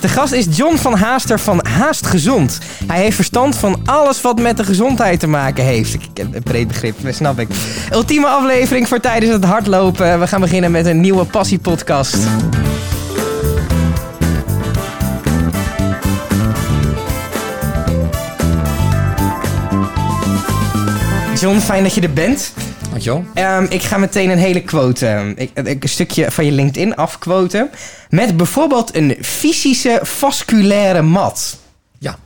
De gast is John van Haaster van Haast Gezond. Hij heeft verstand van alles wat met de gezondheid te maken heeft. Ik heb een breed begrip, snap ik. Ultieme aflevering voor tijdens het hardlopen. We gaan beginnen met een nieuwe passiepodcast. John, fijn dat je er bent. Um, ik ga meteen een hele quote, um, ik, een stukje van je LinkedIn afquoten. Met bijvoorbeeld een fysische vasculaire mat. Ja.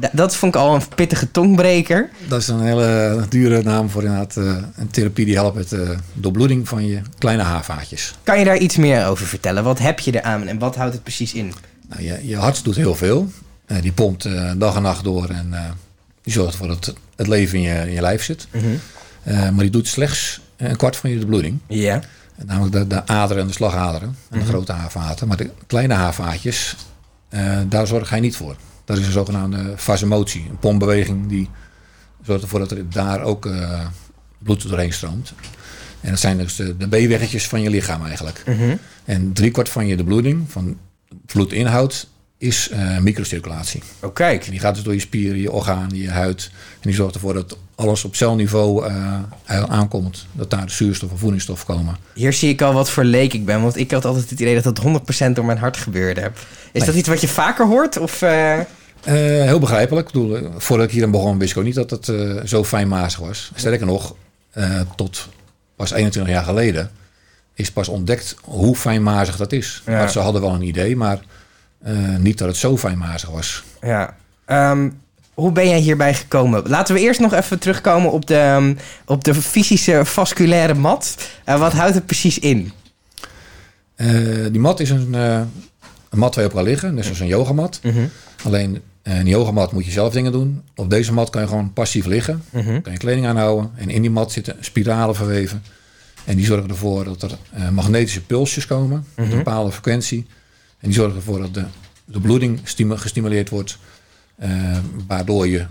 D dat vond ik al een pittige tongbreker. Dat is een hele dure naam voor inderdaad uh, een therapie die helpt met de uh, doorbloeding van je kleine haarvaatjes. Kan je daar iets meer over vertellen? Wat heb je eraan en wat houdt het precies in? Nou, je, je hart doet heel veel. Uh, die pompt dag en nacht door en die zorgt ervoor dat het leven in je, in je lijf zit. Mm -hmm. Uh, maar die doet slechts een kwart van je de bloeding. Ja. Namelijk de, de aderen en de slagaderen. En de mm -hmm. grote haarvaten. Maar de kleine haarvaatjes, uh, daar zorg hij niet voor. Dat is een zogenaamde vasomotie. Een pompbeweging die zorgt ervoor dat er daar ook bloed doorheen stroomt. En dat zijn dus de, de B-weggetjes van je lichaam eigenlijk. Mm -hmm. En driekwart van je de bloeding, van bloedinhoud, is uh, microcirculatie. Oh, kijk. En die gaat dus door je spieren, je organen, je huid. En die zorgt ervoor dat alles op celniveau uh, aankomt. Dat daar de zuurstof en voedingsstof komen. Hier zie ik al wat voor leek ik ben. Want ik had altijd het idee dat dat 100% door mijn hart gebeurde. Is nee. dat iets wat je vaker hoort? Of, uh... heel begrijpelijk. Ik bedoel, voordat ik hier aan begon wist ik ook niet dat het zo fijnmazig was. Sterker nog, tot pas 21 jaar geleden is pas ontdekt hoe fijnmazig dat is. Ja. Ze hadden wel een idee, maar... Uh, niet dat het zo fijnmazig was. Ja. Um, hoe ben jij hierbij gekomen? Laten we eerst nog even terugkomen op de, um, op de fysische vasculaire mat. Uh, wat houdt het precies in? Uh, die mat is een, een mat waar je op kan liggen. Dus is een yogamat. -hmm. Alleen in een yogamat moet je zelf dingen doen. Op deze mat kan je gewoon passief liggen. Mm -hmm. Kan je kleding aanhouden. En in die mat zitten spiralen verweven. En die zorgen ervoor dat er magnetische pulsjes komen. Mhm. Met een bepaalde frequentie. En die zorgen ervoor dat de, de bloeding gestimuleerd wordt. Uh, waardoor je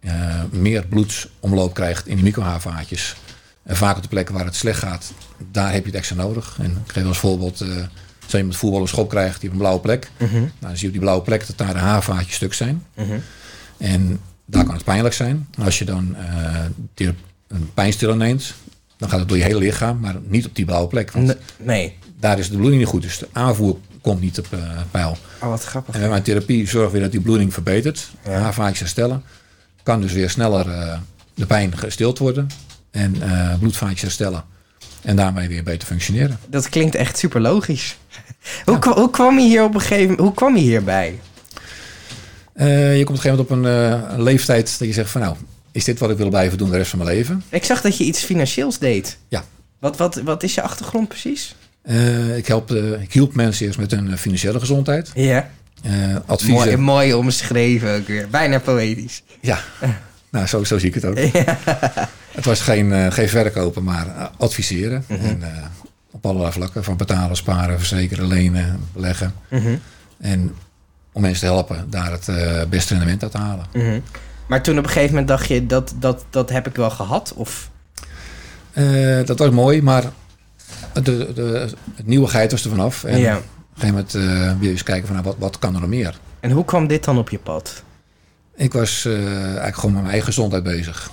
uh, meer bloedsomloop krijgt in die microhaarvaatjes. En vaak op de plekken waar het slecht gaat, daar heb je het extra nodig. En ik geef als voorbeeld, uh, als je met voetbal een schop krijgt, die op een blauwe plek. -hmm. Nou, dan zie je op die blauwe plek dat daar de haarvaatjes stuk zijn. -hmm. En daar kan het pijnlijk zijn. Als je dan een pijnstiller neemt, dan gaat het door je hele lichaam, maar niet op die blauwe plek. Want nee. daar is de bloeding niet goed. Dus de aanvoer komt niet op uh, peil. Oh, wat grappig. En met mijn therapie zorgen we dat die bloeding verbetert. Ja. Haarvaatjes herstellen. Kan dus weer sneller uh, de pijn gestild worden. En bloedvaatjes herstellen. En daarmee weer beter functioneren. Dat klinkt echt super logisch. hoe, ja. hoe kwam je hier op een gegeven Hoe kwam je hierbij? Uh, je komt op een gegeven moment op een, een, leeftijd dat je zegt van nou, is dit wat ik wil blijven doen de rest van mijn leven? Ik zag dat je iets financieels deed. Ja. Wat, wat, wat is je achtergrond precies? Uh, ik, help, uh, ik hielp mensen eerst met hun financiële gezondheid. Ja. Uh, adviezen. Mooi, mooi omschreven ook weer. Bijna poëtisch. Ja, nou zo, zo zie ik het ook. Ja. Het was geen, geen verkopen, maar adviseren. Mhm. En, op allerlei vlakken. Van betalen, sparen, verzekeren, lenen, beleggen. Mm -hmm. En om mensen te helpen daar het beste rendement uit te halen. -hmm. Maar toen op een gegeven moment dacht je, dat, dat, dat heb ik wel gehad? Of? dat was mooi, maar de, de, het nieuwigheid was er vanaf. En ja. op een gegeven moment uh, wil je eens kijken van nou, wat, wat kan er nog meer. En hoe kwam dit dan op je pad? Ik was uh, eigenlijk gewoon met mijn eigen gezondheid bezig.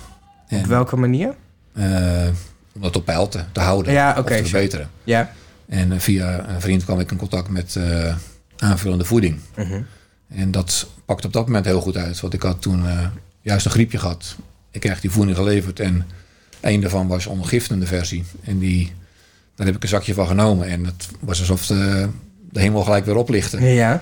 En, op welke manier? Uh, om dat op peil te, te houden ja, okay, te verbeteren. Ja. En via een vriend kwam ik in contact met aanvullende voeding. -hmm. En dat pakte op dat moment heel goed uit. Want ik had toen juist een griepje gehad. Ik kreeg die voeding geleverd en een daarvan was ongiftende versie. En die daar heb ik een zakje van genomen en het was alsof de, de hemel gelijk weer oplichtte. Ja.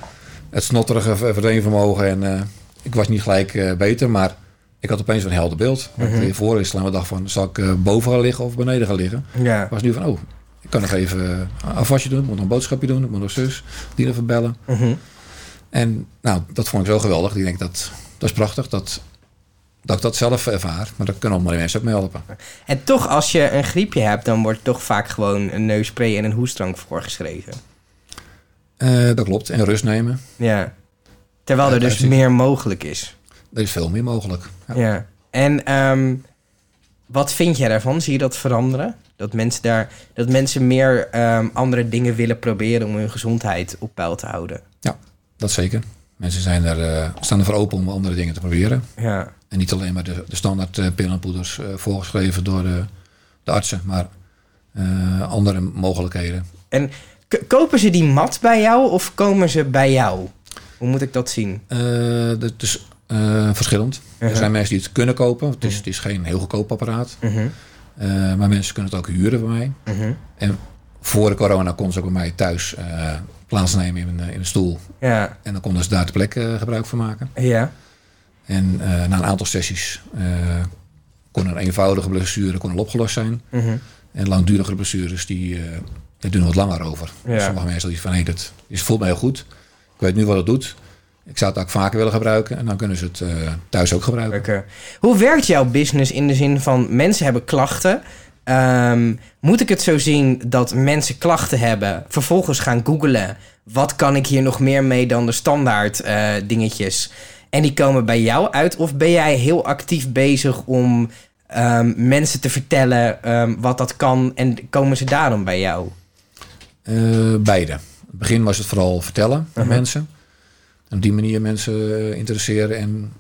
Het snotterige verdeenvermogen en uh, ik was niet gelijk uh, beter, maar ik had opeens een helder beeld. Mhm. Mm -hmm. voor is dag van, zal ik uh, boven gaan liggen of beneden gaan liggen? Ja. Was nu van, oh, ik kan nog even een afwasje doen, ik moet nog een boodschapje doen, ik moet nog zus, die even bellen. Mm -hmm. En nou, dat vond ik zo geweldig. Ik denk dat, dat is prachtig, dat, dat ik dat zelf ervaar. Maar daar kunnen andere mensen ook mee helpen. En toch, als je een griepje hebt, dan wordt toch vaak gewoon een neusspray en een hoestdrank voorgeschreven. Uh, dat klopt. En rust nemen. Ja. Terwijl er dus meer mogelijk is. Er is veel meer mogelijk. Ja. ja. En um, wat vind jij daarvan? Zie je dat veranderen? Dat mensen, daar, dat mensen meer um, andere dingen willen proberen om hun gezondheid op peil te houden? Ja, Dat zeker. Mensen zijn er, eh, staan ervoor open om andere dingen te proberen. Ja. En niet alleen maar de, de standaard uh, pillen en poeders eh, voorgeschreven door de, de artsen, maar andere mogelijkheden. En kopen ze die mat bij jou of komen ze bij jou? Hoe moet ik dat zien? Dat is verschillend. Uh-huh. Er zijn mensen die het kunnen kopen. Het is, Mhm. het is geen heel goedkoop apparaat. Eh, maar mensen kunnen het ook huren bij mij. En voor de corona konden ze ook bij mij thuis plaatsnemen in een, in een stoel. Ja, En dan konden ze daar ter plekke eh, gebruik van maken. ja. En eh, na een aantal sessies eh, kon een eenvoudige blessure kon al opgelost zijn. Mhm. En langdurige blessures die, eh die doen er wat langer over. Ja. Sommige mensen die van hé, dat is, voelt mij heel goed. Ik weet nu wat het doet. Ik zou het ook vaker willen gebruiken. En dan kunnen ze het eh, thuis ook gebruiken. Hoe werkt jouw business in de zin van mensen hebben klachten? Ehm, moet ik het zo zien dat mensen klachten hebben, vervolgens gaan googlen... wat kan ik hier nog meer mee dan de standaard eh, dingetjes... en die komen bij jou uit? Of ben jij heel actief bezig om ehm, mensen te vertellen ehm, wat dat kan... en komen ze daarom bij jou? Eh, beide. In het begin was het vooral vertellen aan Mhm. mensen. En op die manier mensen eh, interesseren en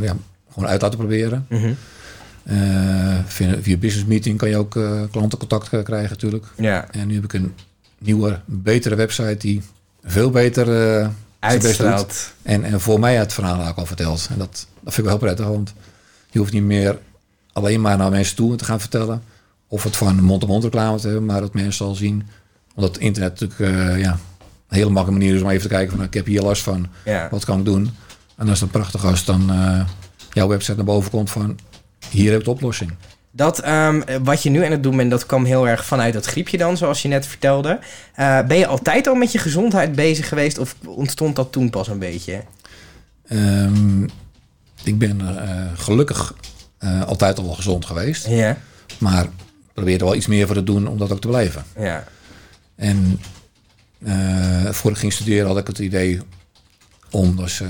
ja, gewoon uit laten proberen. Mhm. Eh, via, via business meeting kan je ook eh, klantencontact eh, krijgen natuurlijk. Ja, En nu heb ik een nieuwe, betere website die veel beter doet. uitstraalt. En, en voor mij het verhaal ook al verteld. En dat, dat vind ik wel heel prettig, want je hoeft niet meer alleen maar naar mensen toe te gaan vertellen. Of het van mond-to-mond reclame te hebben, maar dat mensen al zien. Omdat internet natuurlijk ja, een hele makkelijke manier is om even te kijken van nou, ik heb hier last van, Ja. wat kan ik doen? En dat is dan prachtig als dan jouw website naar boven komt van hier heb ik de oplossing. Dat ehm, wat je nu aan het doen bent, dat kwam heel erg vanuit dat griepje dan, zoals je net vertelde. Eh, ben je altijd al met je gezondheid bezig geweest of ontstond dat toen pas een beetje? Ehm, ik ben eh, gelukkig eh, altijd al wel gezond geweest. Ja, Maar probeer er wel iets meer voor te doen om dat ook te blijven. ja, En voor ik ging studeren had ik het idee om dus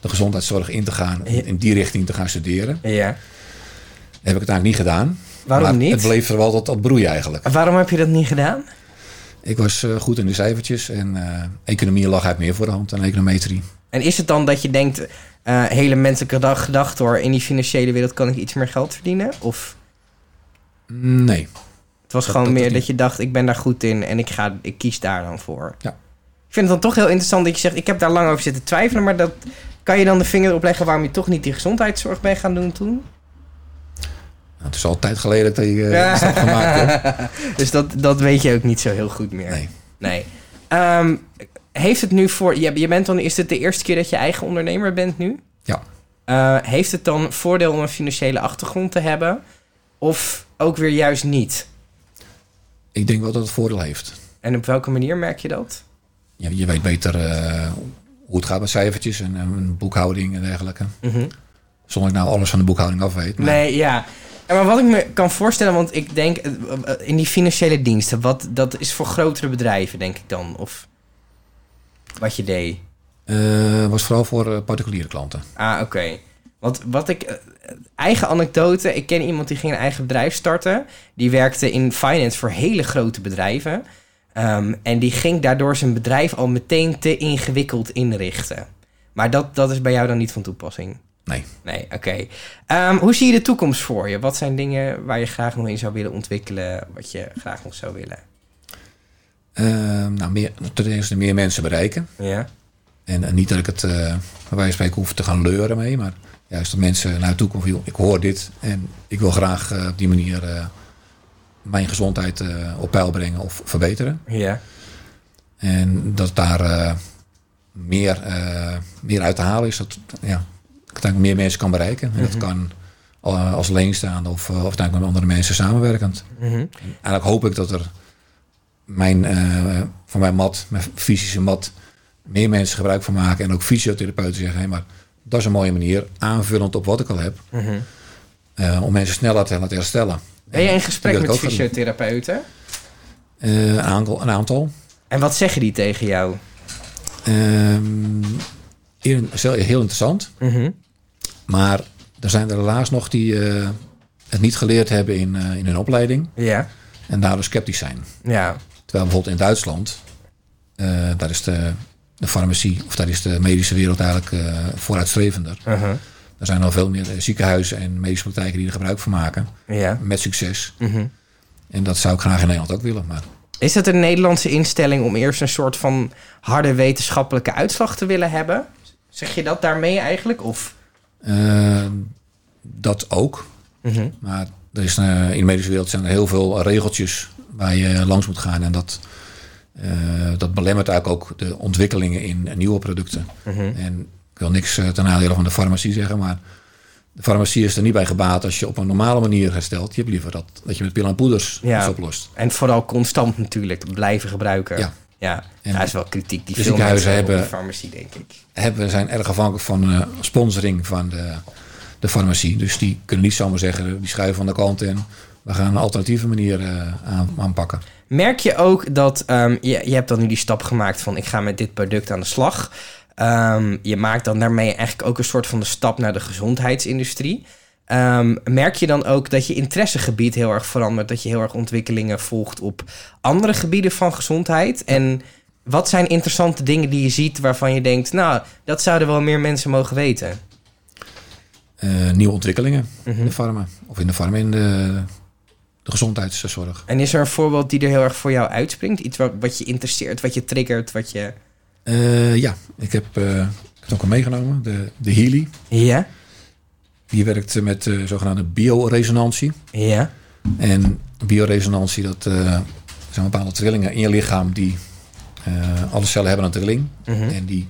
de gezondheidszorg in te gaan, Ja. in die richting te gaan studeren. ja. heb ik het eigenlijk niet gedaan. Waarom maar niet? Het bleef er wel tot, tot broeien eigenlijk. Waarom heb je dat niet gedaan? Ik was eh, goed in de cijfertjes en eh, economie lag eigenlijk meer voor de hand dan econometrie. En is het dan dat je denkt, eh, hele menselijke dag, gedachte hoor, in die financiële wereld kan ik iets meer geld verdienen? Of Nee. het was Dat- gewoon dat meer dat niet. je dacht, ik ben daar goed in en ik, ga, ik kies daar dan voor? Ja. Ik vind het dan toch heel interessant dat je zegt, ik heb daar lang over zitten twijfelen, maar dat, kan je dan de vinger erop leggen waarom je toch niet die gezondheidszorg bent gaan doen toen? Nou, het is al een tijd geleden dat die stap gemaakt heb. dus dat, dat weet je ook niet zo heel goed meer. Nee. Nee. Ehm, heeft het nu voor... Je, je bent dan, is het de eerste keer dat je eigen ondernemer bent nu? Ja. Eh, heeft het dan voordeel om een financiële achtergrond te hebben? Of ook weer juist niet? Ik denk wel dat het voordeel heeft. En op welke manier merk je dat? Je, je weet beter eh, hoe het gaat met cijfertjes en, en boekhouding en dergelijke. Zonder ik nou alles van de boekhouding af weet. maar- Nee, ja. Maar wat ik me kan voorstellen, want ik denk eh, eh, in die financiële diensten, wat, dat is voor grotere bedrijven, denk ik dan. Of wat je deed. Eh, was vooral voor particuliere klanten. Ah, oké. Want wat ik... eigen anekdote. Ik ken iemand die ging een eigen bedrijf starten. Die werkte in finance voor hele grote bedrijven. Ehm, en die ging daardoor zijn bedrijf al meteen te ingewikkeld inrichten. Maar dat, dat is bij jou dan niet van toepassing? Nee. Nee, oké. Ehm, hoe zie je de toekomst voor je? Wat zijn dingen waar je graag nog in zou willen ontwikkelen? Wat je graag nog zou willen? Eh, nou, meer, ten eerste meer mensen bereiken. Ja. En, en niet dat ik het eh bij wijze van spreken hoef te gaan leuren mee. Maar juist dat mensen naar toe komen. joh, Ik hoor dit en ik wil graag eh, op die manier eh, mijn gezondheid eh, op peil brengen of verbeteren. Ja. En dat daar eh, meer, eh, meer uit te halen is. Dat ja, ik denk meer mensen kan bereiken. En dat Mhm. kan als leenstaande of, of denk met andere mensen samenwerkend. Mhm. Eigenlijk hoop ik dat er mijn, eh, van mijn mat, mijn fysische mat, meer mensen gebruik van maken. En ook fysiotherapeuten zeggen, hé, maar dat is een mooie manier, aanvullend op wat ik al heb, Mhm. om mensen sneller te laten herstellen. Ben je in gesprek met fysiotherapeuten? Eh, een, aantal, een aantal. En wat zeggen die tegen jou? Ehm, heel, heel interessant. Mhm. Maar er zijn er helaas nog die eh, het niet geleerd hebben in, eh, in hun opleiding. Ja. En daardoor sceptisch zijn. Ja. Terwijl bijvoorbeeld in Duitsland daar is de, de farmacie, of daar is de medische wereld eigenlijk vooruitstrevender. Uh-huh. Er zijn al veel meer eh, ziekenhuizen en medische praktijken die er gebruik van maken. Ja. Met succes. Mhm. En dat zou ik graag in Nederland ook willen. Maar Is het een Nederlandse instelling om eerst een soort van harde wetenschappelijke uitslag te willen hebben? Zeg je dat daarmee eigenlijk? Of? eh, dat ook. Mhm. Maar er is, eh, in de medische wereld zijn er heel veel regeltjes waar je langs moet gaan. En dat, eh, dat belemmert eigenlijk ook de ontwikkelingen in nieuwe producten. Mhm. En ik wil niks eh, ten nadele van de farmacie zeggen, maar de farmacie is er niet bij gebaat als je op een normale manier herstelt. Je hebt liever dat, dat je met pillen en poeders Ja. iets oplost. En vooral constant natuurlijk blijven gebruiken. Ja. Ja, En daar is wel kritiek die ziekenhuizen hebben de farmacie, denk ik. Hebben, zijn erg afhankelijk van eh, sponsoring van de, de farmacie. Dus die kunnen niet zomaar zeggen, die schuiven van de kant en we gaan een alternatieve manier eh, aan, aanpakken. Merk je ook dat ehm, je, je hebt dan nu die stap gemaakt van ik ga met dit product aan de slag. Ehm, je maakt dan daarmee eigenlijk ook een soort van de stap naar de gezondheidsindustrie. Ehm, merk je dan ook dat je interessegebied heel erg verandert, dat je heel erg ontwikkelingen volgt op andere gebieden van gezondheid? En wat zijn interessante dingen die je ziet waarvan je denkt, nou, dat zouden wel meer mensen mogen weten? Eh, nieuwe ontwikkelingen Mhm. in de farma. Of in de farma in de, de gezondheidszorg. En is er een voorbeeld die er heel erg voor jou uitspringt? Iets wat, wat je interesseert, wat je triggert, wat je... Eh, ja, ik heb, eh, ik heb het ook al meegenomen. De, de Healy. Ja? Die werkt met eh, zogenaamde bioresonantie. Ja? En bioresonantie, dat zijn bepaalde trillingen in je lichaam die alle cellen hebben een trilling. Mhm. En die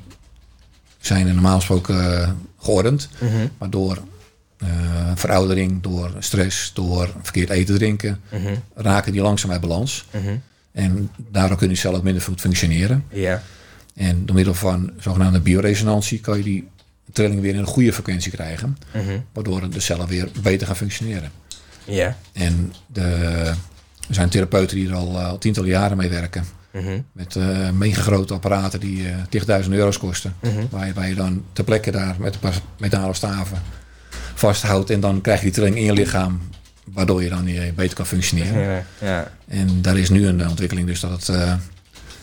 zijn normaal gesproken geordend. Mhm. Maar door veroudering, door stress, door verkeerd eten drinken, Mhm. raken die langzaam uit balans. En daardoor kunnen die cellen ook minder goed functioneren. Ja. En door middel van zogenaamde bioresonantie kan je die trilling weer in een goede frequentie krijgen. Mhm. Waardoor de cellen weer beter gaan functioneren. Ja. En de, er zijn therapeuten die er al, eh, al tientallen jaren mee werken. Mhm. Met mega grote apparaten die eh 10.000 euro's kosten. Mhm. Waar, je, waar je dan ter plekke daar met een paar metalen staven vasthoudt. En dan krijg je die trilling in je lichaam. Waardoor je dan eh, beter kan functioneren. Ja. Ja. En daar is nu een ontwikkeling dus dat het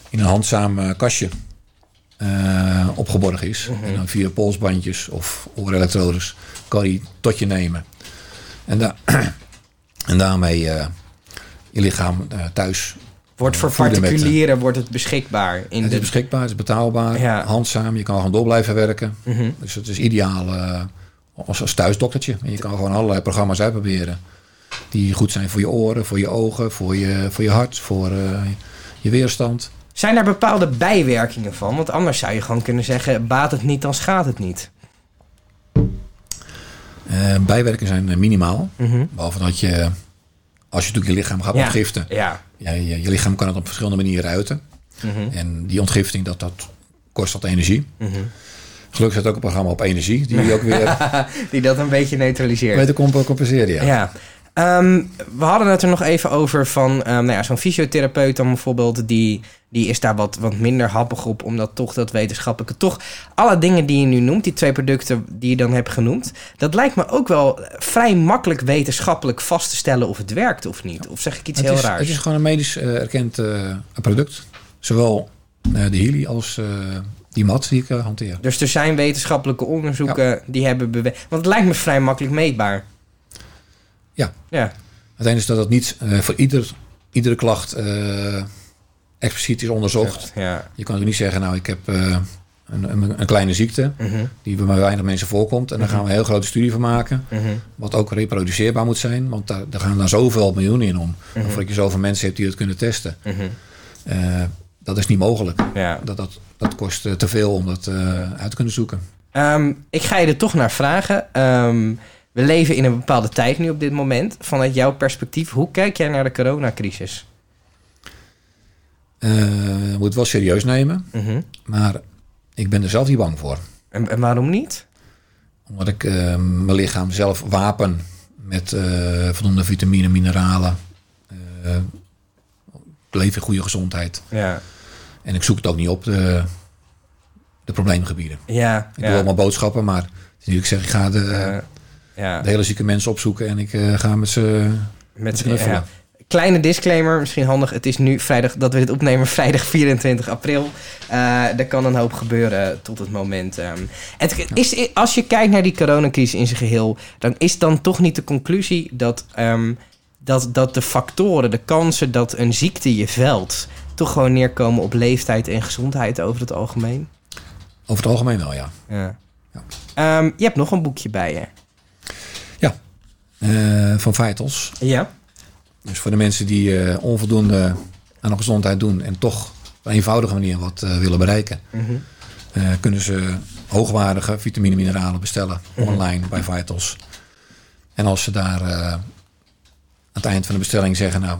in een handzaam kastje eh, opgeborgen is. Mhm. En dan via polsbandjes of oorelektrodes kan je tot je nemen. En, da en daarmee eh, je lichaam eh, thuis. Wordt voor particulieren wordt het beschikbaar in Het de... is beschikbaar, het is betaalbaar, Ja. handzaam. Je kan gewoon door blijven werken. Mhm. Dus het is ideaal als, als thuisdoktertje. En je kan gewoon allerlei programma's uitproberen. Die goed zijn voor je oren, voor je ogen, voor je, voor je hart, voor je weerstand. Zijn daar bepaalde bijwerkingen van? Want anders zou je gewoon kunnen zeggen... baat het niet, dan schaadt het niet. Eh, bijwerkingen zijn eh, minimaal. Mhm. Behalve dat je, als je natuurlijk je lichaam gaat Ja. ontgiften, Ja. ja, je, je lichaam kan het op verschillende manieren uiten. Mhm. En die ontgifting, dat, dat kost wat energie. Mhm. Gelukkig zit ook een programma op energie, die ook weer Die dat een beetje neutraliseert. comp- compenseren. Ja. Ja. Ehm, we hadden het er nog even over van ehm, nou ja, zo'n fysiotherapeut dan bijvoorbeeld, die, die is daar wat, wat minder happig op, omdat toch dat wetenschappelijke, toch alle dingen die je nu noemt, die twee producten die je dan hebt genoemd, dat lijkt me ook wel vrij makkelijk wetenschappelijk vast te stellen of het werkt of niet. Of zeg ik iets Het heel is, raars? het is gewoon een medisch eh, erkend eh, product. Zowel eh, de Healy als die mat die ik hanteer. Dus er zijn wetenschappelijke onderzoeken die hebben bewezen. Want het lijkt me vrij makkelijk meetbaar. Ja. Ja. Uiteindelijk is dat het niet eh, voor ieder, iedere klacht eh, expliciet is onderzocht. Ja. Je kan ook niet zeggen, nou ik heb eh, een, een, een kleine ziekte Mhm. die bij weinig mensen voorkomt. En daar gaan we een heel grote studie van maken. Mhm. Wat ook reproduceerbaar moet zijn. Want daar, daar gaan dan zoveel miljoenen in om. Mhm. Voordat je zoveel mensen hebt die het kunnen testen. Mhm. Dat is niet mogelijk. Ja. Dat, dat, dat kost te veel om dat uit te kunnen zoeken. Ehm, ik ga je er toch naar vragen. Ehm, we leven in een bepaalde tijd nu op dit moment. Vanuit jouw perspectief, hoe kijk jij naar de coronacrisis? Je moet het wel serieus nemen. Mhm. Maar ik ben er zelf niet bang voor. en, en waarom niet? Omdat ik eh, mijn lichaam zelf wapen met eh, voldoende vitamine, mineralen. ik leef in goede gezondheid. Ja, En ik zoek het ook niet op, de, de probleemgebieden. ja, Ik ja. doe allemaal boodschappen, maar dat ik zeg, ik ga de, ja. de hele zieke mensen opzoeken en ik eh, ga met ze Met, knuffelen. ja. kleine disclaimer, misschien handig. Het is nu vrijdag dat we dit opnemen, vrijdag 24 april. Uh, er kan een hoop gebeuren tot het moment. Um, het is, als je kijkt naar die coronacrisis in zijn geheel, dan is dan toch niet de conclusie dat, um, dat, dat de factoren, de kansen dat een ziekte je velt, toch gewoon neerkomen op leeftijd en gezondheid over het algemeen? Over het algemeen wel, ja. ja. ja. Um, je hebt nog een boekje bij je. Uh, van Vitals. Ja. Dus voor de mensen die uh, onvoldoende aan de gezondheid doen en toch op een eenvoudige manier wat uh, willen bereiken, mm -hmm. uh, kunnen ze hoogwaardige vitamine mineralen bestellen mm -hmm. online bij Vitals. En als ze daar aan het eind van de bestelling zeggen, nou,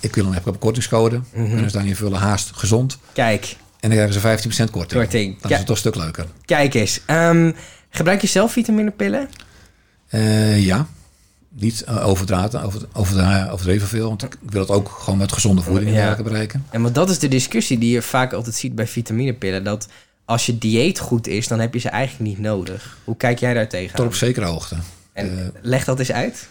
ik wil een, heb een kortingscode, mm -hmm. kunnen ze daar invullen haast gezond. Kijk. En dan krijgen ze 15% korting. korting. Dan is het toch een stuk leuker. Kijk eens. Um, gebruik je zelf vitaminepillen? ja niet overdraten, over, over, overdreven veel. Want ik wil het ook gewoon met gezonde voeding ja. bereiken. En maar dat is de discussie die je vaak altijd ziet bij vitaminepillen. Dat als je dieet goed is, dan heb je ze eigenlijk niet nodig. Hoe kijk jij daar tegen? Tot op zekere hoogte. En de, leg dat eens uit.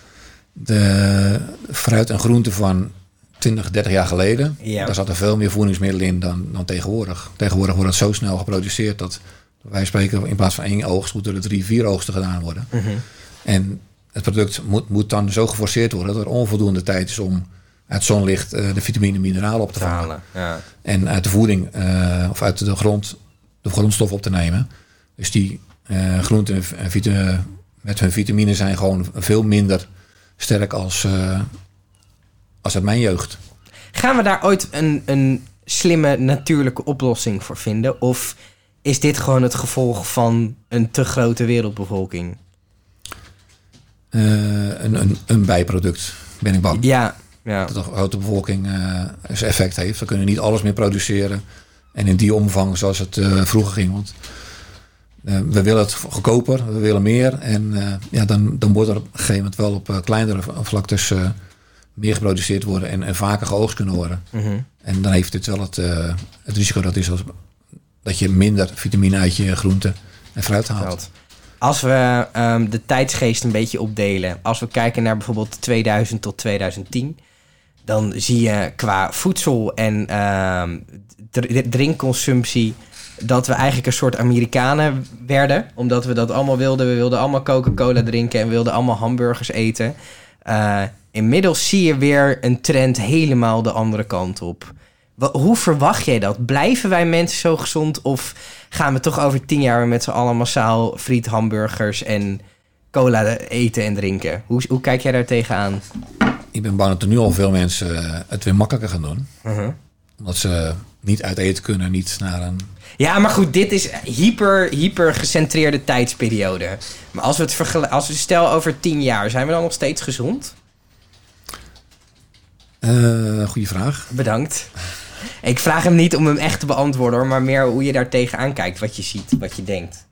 De fruit en groenten van 20, 30 jaar geleden, ja. daar zaten veel meer voedingsmiddelen in dan, dan tegenwoordig. Tegenwoordig wordt het zo snel geproduceerd dat wij spreken in plaats van één oogst moeten er drie, vier oogsten gedaan worden. Mm -hmm. En het product moet, moet dan zo geforceerd worden dat er onvoldoende tijd is om uit zonlicht uh, de vitamine en mineralen op te vangen. Ja. En uit de voeding uh, of uit de grond de grondstof op te nemen. Dus die uh, groenten en met hun vitamine zijn gewoon veel minder sterk als, als uit mijn jeugd. Gaan we daar ooit een, een slimme natuurlijke oplossing voor vinden? Of is dit gewoon het gevolg van een te grote wereldbevolking? Uh, een, een, een, bijproduct, ben ik bang. Ja, ja. Dat de grote bevolking uh, zijn effect heeft. We kunnen niet alles meer produceren. En in die omvang zoals het uh, vroeger ging. Want we willen het goedkoper, we willen meer. En ja, dan, dan wordt er op een gegeven moment wel op kleinere vlaktes meer geproduceerd worden en, en vaker geoogst kunnen worden. Mm -hmm. En dan heeft dit wel het, het risico dat, is als, dat je minder vitamine uit je groente en fruit haalt. Als we um, de tijdsgeest een beetje opdelen, als we kijken naar bijvoorbeeld 2000 tot 2010, dan zie je qua voedsel en um, drinkconsumptie dat we eigenlijk een soort Amerikanen werden. Omdat we dat allemaal wilden. We wilden allemaal Coca-Cola drinken en we wilden allemaal hamburgers eten. Uh, inmiddels zie je weer een trend helemaal de andere kant op. Hoe verwacht jij dat? Blijven wij mensen zo gezond of gaan we toch over tien jaar met z'n allen massaal friet, hamburgers en cola eten en drinken? Hoe, hoe kijk jij daar tegenaan? Ik ben bang dat er nu al veel mensen eh, het weer makkelijker gaan doen. Uh -huh. Omdat ze niet uit eten kunnen, niet naar een... Ja, maar goed, dit is hyper, hyper gecentreerde tijdsperiode. Maar als we het vergelijken, als we stel over tien jaar, zijn we dan nog steeds gezond? Uh, goeie vraag. Bedankt. Ik vraag hem niet om hem echt te beantwoorden, hoor, maar meer hoe je daar tegenaan kijkt, wat je ziet, wat je denkt.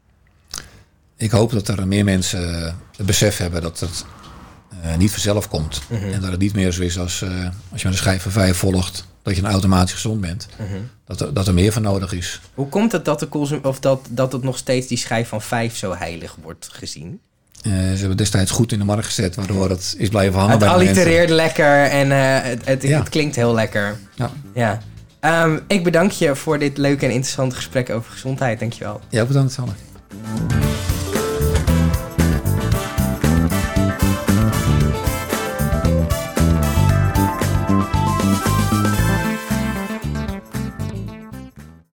Ik hoop dat er meer mensen het besef hebben dat het uh, niet vanzelf komt. Mhm. En dat het niet meer zo is als, uh, als je met een schijf van vijf volgt, dat je automatisch gezond bent. Mhm. Dat, er, dat er meer van nodig is. Hoe komt het dat, de of dat, dat het nog steeds die schijf van vijf zo heilig wordt gezien? Uh, ze hebben destijds goed in de markt gezet, waardoor het is blijven hangen. Het bij allitereert lekker en uh, het, het, ja. het, klinkt heel lekker. Ja. ja. Um, ik bedank je voor dit leuke en interessante gesprek over gezondheid. Dankjewel. Ja, bedankt Sanne.